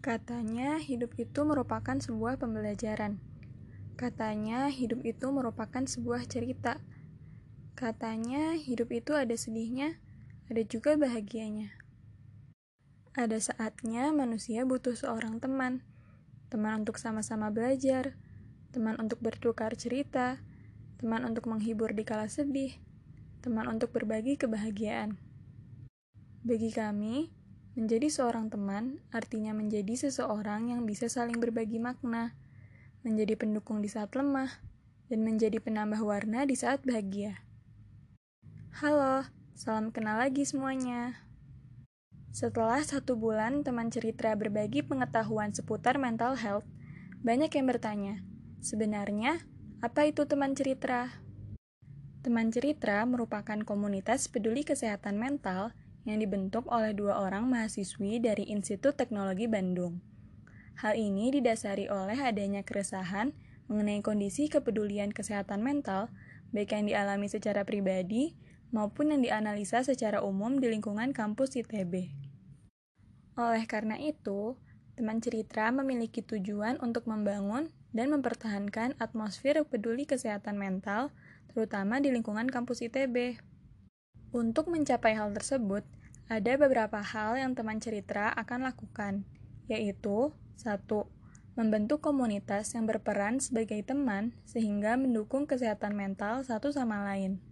Katanya, hidup itu merupakan sebuah pembelajaran. Katanya, hidup itu merupakan sebuah cerita. Katanya, hidup itu ada sedihnya, ada juga bahagianya. Ada saatnya manusia butuh seorang teman, teman untuk sama-sama belajar, teman untuk bertukar cerita, teman untuk menghibur di kala sedih, teman untuk berbagi kebahagiaan. Bagi kami, Menjadi seorang teman artinya menjadi seseorang yang bisa saling berbagi makna, menjadi pendukung di saat lemah, dan menjadi penambah warna di saat bahagia. Halo, salam kenal lagi semuanya. Setelah satu bulan teman cerita berbagi pengetahuan seputar mental health, banyak yang bertanya, sebenarnya apa itu teman cerita? Teman cerita merupakan komunitas peduli kesehatan mental yang dibentuk oleh dua orang mahasiswi dari Institut Teknologi Bandung. Hal ini didasari oleh adanya keresahan mengenai kondisi kepedulian kesehatan mental, baik yang dialami secara pribadi maupun yang dianalisa secara umum di lingkungan kampus ITB. Oleh karena itu, teman cerita memiliki tujuan untuk membangun dan mempertahankan atmosfer peduli kesehatan mental, terutama di lingkungan kampus ITB. Untuk mencapai hal tersebut, ada beberapa hal yang teman cerita akan lakukan, yaitu satu, Membentuk komunitas yang berperan sebagai teman sehingga mendukung kesehatan mental satu sama lain.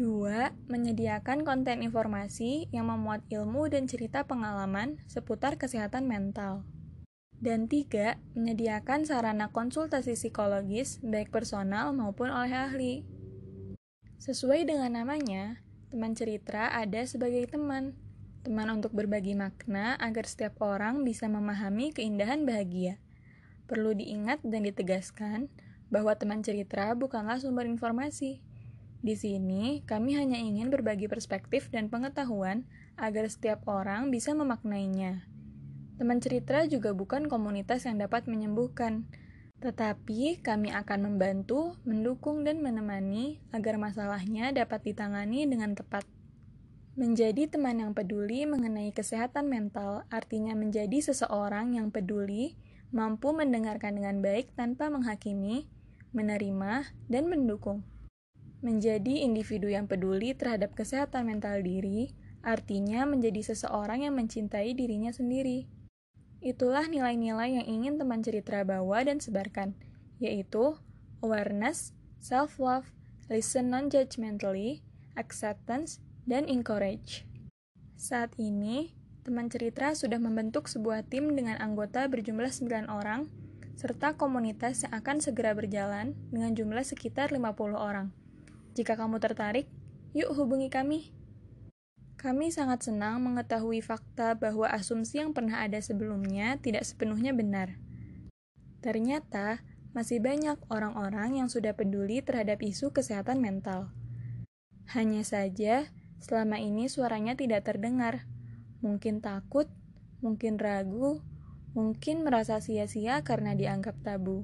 2. Menyediakan konten informasi yang memuat ilmu dan cerita pengalaman seputar kesehatan mental. Dan tiga, menyediakan sarana konsultasi psikologis baik personal maupun oleh ahli. Sesuai dengan namanya, Teman cerita ada sebagai teman, teman untuk berbagi makna agar setiap orang bisa memahami keindahan bahagia. Perlu diingat dan ditegaskan bahwa teman cerita bukanlah sumber informasi. Di sini, kami hanya ingin berbagi perspektif dan pengetahuan agar setiap orang bisa memaknainya. Teman cerita juga bukan komunitas yang dapat menyembuhkan, tetapi kami akan membantu, mendukung, dan menemani agar masalahnya dapat ditangani dengan tepat. Menjadi teman yang peduli mengenai kesehatan mental artinya menjadi seseorang yang peduli, mampu mendengarkan dengan baik tanpa menghakimi, menerima, dan mendukung. Menjadi individu yang peduli terhadap kesehatan mental diri artinya menjadi seseorang yang mencintai dirinya sendiri Itulah nilai-nilai yang ingin teman cerita bawa dan sebarkan, yaitu awareness, self-love, listen non-judgmentally, acceptance, dan encourage. Saat ini, teman cerita sudah membentuk sebuah tim dengan anggota berjumlah 9 orang, serta komunitas yang akan segera berjalan dengan jumlah sekitar 50 orang. Jika kamu tertarik, yuk hubungi kami. Kami sangat senang mengetahui fakta bahwa asumsi yang pernah ada sebelumnya tidak sepenuhnya benar. Ternyata, masih banyak orang-orang yang sudah peduli terhadap isu kesehatan mental. Hanya saja, selama ini suaranya tidak terdengar. Mungkin takut, mungkin ragu, mungkin merasa sia-sia karena dianggap tabu.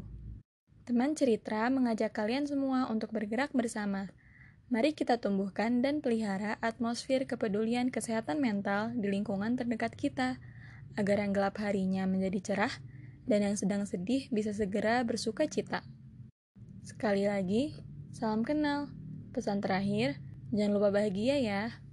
Teman cerita mengajak kalian semua untuk bergerak bersama Mari kita tumbuhkan dan pelihara atmosfer kepedulian kesehatan mental di lingkungan terdekat kita, agar yang gelap harinya menjadi cerah dan yang sedang sedih bisa segera bersuka cita. Sekali lagi, salam kenal. Pesan terakhir, jangan lupa bahagia ya.